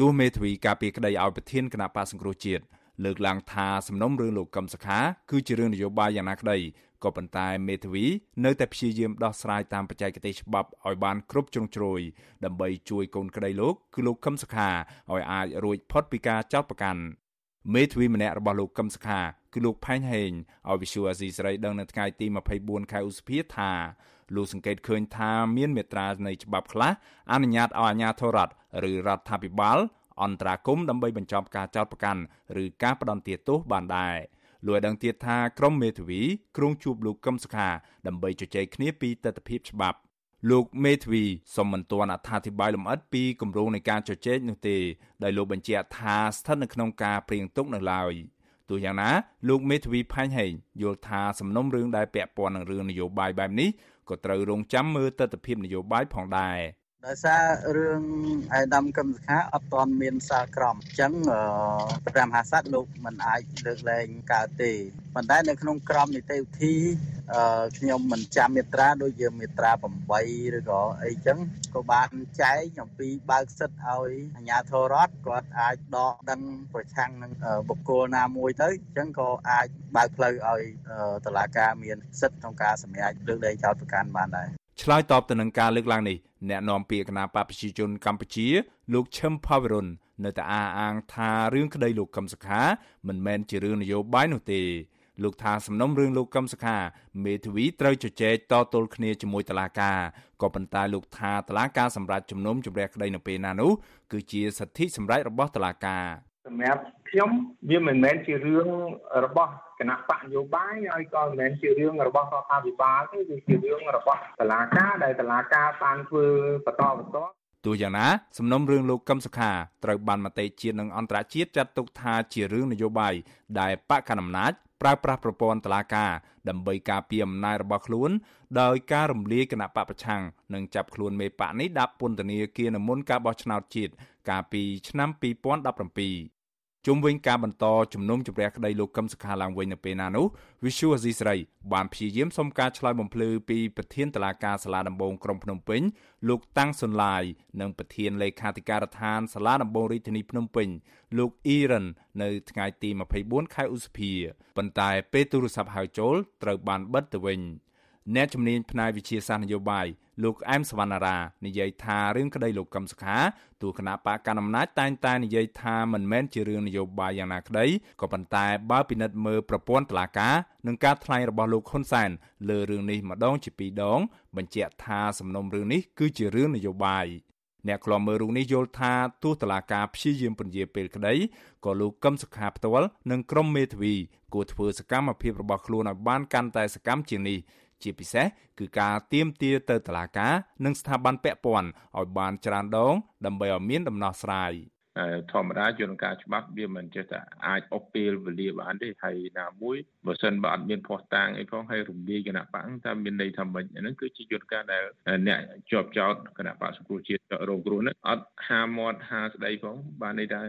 ទោះមេធាវីការពីក្តីឲ្យប្រធានគណៈបកសង្គ្រោះជាតិលើកឡើងថាសំណុំរឿងលោកកឹមសុខាគឺជារឿងនយោបាយយ៉ាងណាក្តីក៏ប៉ុន្តែមេធាវីនៅតែព្យាយាមដោះស្រាយតាមបច្ចេកទេសច្បាប់ឲ្យបានគ្រប់ជ្រុងជ្រោយដើម្បីជួយកូនក្តីលោកគឺលោកកឹមសុខាឲ្យអាចរួចផុតពីការចោទប្រកាន់មេធាវីម្នាក់របស់លោកកឹមសុខាគឺលោកផែងហេងឲ្យវិសុអាស៊ីសេរីដឹងនៅថ្ងៃទី24ខែឧសភាថា លោកសង្កេតឃើញថាមានមេត្រានៃច្បាប់ខ្លះអនុញ្ញាតឲ្យអាជ្ញាធររដ្ឋឬរដ្ឋាភិបាលអន្តរាគមដើម្បីបញ្ចប់ការចោទប្រកាន់ឬការផ្ដន្ទាទោសបានដែរលោកឲ្យដឹងទៀតថាក្រមមេធាវីគ្រងជួបលោកកឹមសុខាដើម្បីជជែកគ្នាពីទស្សនវិជ្ជាច្បាប់លោកមេធាវីសូមមិនទាន់អត្ថាធិប្បាយលម្អិតពីគម្រោងនៃការជជែកនោះទេដោយលោកបញ្ជាក់ថាស្ថិតនៅក្នុងការព្រៀងទុកនៅឡើយ ទោះយ៉ាងណាលោកមេធាវីផាញ់ហេងយល់ថាសំណុំរឿងដែលពាក់ព័ន្ធនឹងរឿងនយោបាយបែបនេះក៏ត្រូវរងចាំមើលទស្សនវិជ្ជានយោបាយផងដែរ ដោយសាររឿងឯកឧត្តមកឹមសុខាអត់ទាន់មានសាលក្រមអញ្ចឹងព្រះមហាក្សត្រលោកមិនអាចលើកលែងកើតទេប៉ុន្តែនៅក្នុងក្រមនីតិវិធីខ្ញុំមិនចាំមេត្រាដូចជាមេត្រា8ឬក៏អីចឹងក៏បានចែកអំពីបើកសិទ្ធឲ្យអាជ្ញាធររដ្ឋគាត់អាចដកដឹងប្រឆាំងនឹងបុគ្គលណាមួយទៅអញ្ចឹងក៏អាចបើកផ្លូវឲ្យតុលាការមានសិទ្ធក្នុងការសម្រេចលើកលែងចោទប្រកាន់បានដែរ ឆ្លើយតបទៅនឹងការលើកឡើងនេះអ្នកនាំពាក្យគណៈបព្វប្រជាជនកម្ពុជា លោកឈឹមផាវរុននៅតែអះអាងថារឿងក្តីលោកកឹមសុខា មិនមែនជារឿងនយោបាយនោះទេលោកថាសំណុំរឿងលោកកឹមសុខាមេធាវីត្រូវជជែកតទល់គ្នាជាមួយតុលាការក៏ប៉ុន្តែលោកថាតុលាការសម្រាប់ជំនុំជម្រះក្តីនៅពេលណានោះគឺជាសិទ្ធិសម្រេចរបស់តុលាការសម្រាប់ខ្ញុំវាមិនមែនជារឿងរបស់ គណៈបកនយោបាយហើយក៏មិនមែនជារឿងរបស់រដ្ឋាភិបាលទេវាជារឿងរបស់តុលាការដែលតុលាការបានធ្វើបន្តបន្តទោះយ៉ាងណាសំណុំរឿងលោកកឹមសុខាត្រូវបានមតិជាតិនិងអន្តរជាតិចាត់ទុកថាជារឿងនយោបាយដែលបកកណ្ដាលអំណាចប្រើប្រាស់ប្រព័ន្ធតុលាការដើម្បីការពារអំណាចរបស់ខ្លួន ដោយការរំលាយគណៈបកប្រឆាំងនិងចាប់ខ្លួនមេបកនេះដាក់ពន្ធនាគារនៅមុនការបោះឆ្នោតជាតិកាលពីឆ្នាំ2017 ជុំវិញការបន្តជំនុំជម្រះក្តីលោកកឹមសុខាឡើងវិញនៅពេលណានោះ Visual Asia ស្រីបានព្យាយាមសុំការឆ្លើយបំភ្លឺពីប្រធានតុលាការសាលាដំបងក្រុងភ្នំពេញលោកតាំងសុនឡាយនិងប្រធានលេខាធិការដ្ឋានសាលាដំបងរាជធានីភ្នំពេញលោកអ៊ីរ៉ាននៅថ្ងៃទី24ខែឧសភាប៉ុន្តែពេលទូរស័ព្ទហៅចូលត្រូវបានបិទទៅវិញ អ្នកជំនាញផ្នែកវិទ្យាសាស្ត្រនយោបាយលោកអែមសវណ្ណារានិយាយថារឿងក្តីលោកកឹមសុខាទោះគណៈបកកណ្ដាលអំណាចតែងតែនិយាយថាមិនមែនជារឿងនយោបាយយ៉ាងណាក្តីក៏ប៉ុន្តែបើពិនិត្យមើលប្រព័ន្ធតុលាការនិងការថ្លែងរបស់លោកហ៊ុនសែនលើរឿងនេះម្ដងជាពីរដង បញ្ជាក់ថាសំណុំរឿងនេះគឺជារឿងនយោបាយអ្នកខ្លាំមើលរូបនេះយល់ថាទោះតឡាការព្យាយាមពន្យាពេលក្តីក៏លោកកឹមសុខាផ្ទាល់និងក្រុមមេធាវីគួរធ្វើសកម្មភាពរបស់ខ្លួនឲ្យបានកាន់តែសកម្មជាងនេះ ជាពិសេសគឺការទៀមទាទៅតុលាការនិងស្ថាប័នពាក់ព័ន្ធឲ្យបានច្រើនដង ដើម្បីឲ្យមានដំណោះស្រាយធម្មតាយន្តការច្បាប់វាមិនចេះតែអាចអុកពេលវេលាបានទេហើយណាមួយបើសិនបើអត់មានភ័ស្តុតាងអីផងហើយរំលាយគណៈបកតែមានន័យថាមិនហ្នឹងគឺជាយន្តការដែលអ្នកជាប់ចោតគណៈបកសង្គ្រោះជាតិរងគ្រោះហ្នឹងអត់ហាមាត់ហាស្ដីផងបានន័យថា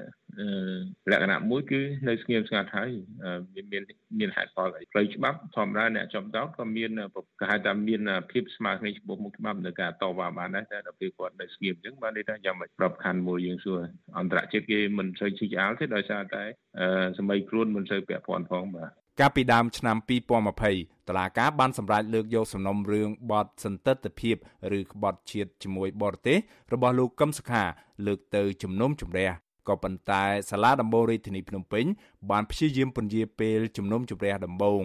លក្ខណៈមួយគឺនៅស្ងៀមស្ងាត់ហើយមានមានហេតុផលអីផ្លូវច្បាប់ធម្មតាអ្នកចំតោក៏មានគេហៅថាមានភាពស្មើគ្នាចំពោះមុខច្បាប់នៅការតវ៉ាបានដែរតែដល់ពេលគាត់នៅស្ងៀមអញ្ចឹងបានន័យថាយ៉ាងមិនប្របខណ្ឌមួយយើងសួរអន្តរជាតិគេមិនសូវជីកអាលទេដោយសារតែសម័យខ្លួនមិនសូវពាក់ព័ន្ធផងបាទកាលពីដើមឆ្នាំ2020តឡាកាបានសម្រេចលើកយកសំណុំរឿងបទសន្តិទ្ធភាពឬក្បត់ជាតិជាមួយបរទេសរបស់លោកកឹមសុខាលើកទៅជំនុំជម្រះ ក៏ប៉ុន្តែសាលាដំបងរាជធានីភ្នំពេញបានព្យាយាមពន្យាពេលជំនុំជម្រះដំបង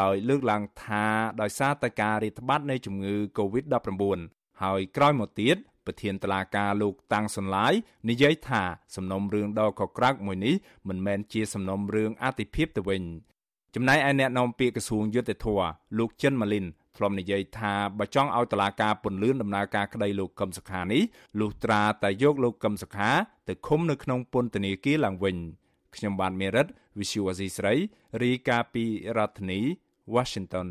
ដោយលើកឡើងថាដោយសារតែការរាតត្បាតនៃជំងឺ Covid-19 ហើយក្រោយមកទៀតប្រធានតឡាការលោកតាំងសុនឡាយនិយាយថាសំណុំរឿងដ៏កក្រើកមួយនេះមិនមែនជាសំណុំរឿងអតិភិបទៅវិញចំណែកឯអ្នកនាំពាក្យក្រសួងយុទ្ធភ័ពលោកចិនម៉ាលីន ធ្លាប់និយាយថាបើចង់ឲ្យតឡាការពន្លឿនដំណើរការក្តីលោកកឹមសុខានេះលុះត្រាតែយកលោកកឹមសុខាទៅឃុំនៅក្នុងពន្ធនាគារឡើងវិញខ្ញុំបាទមេរិត Visual Asia ស្រីរីកាពីរដ្ឋធានី Washington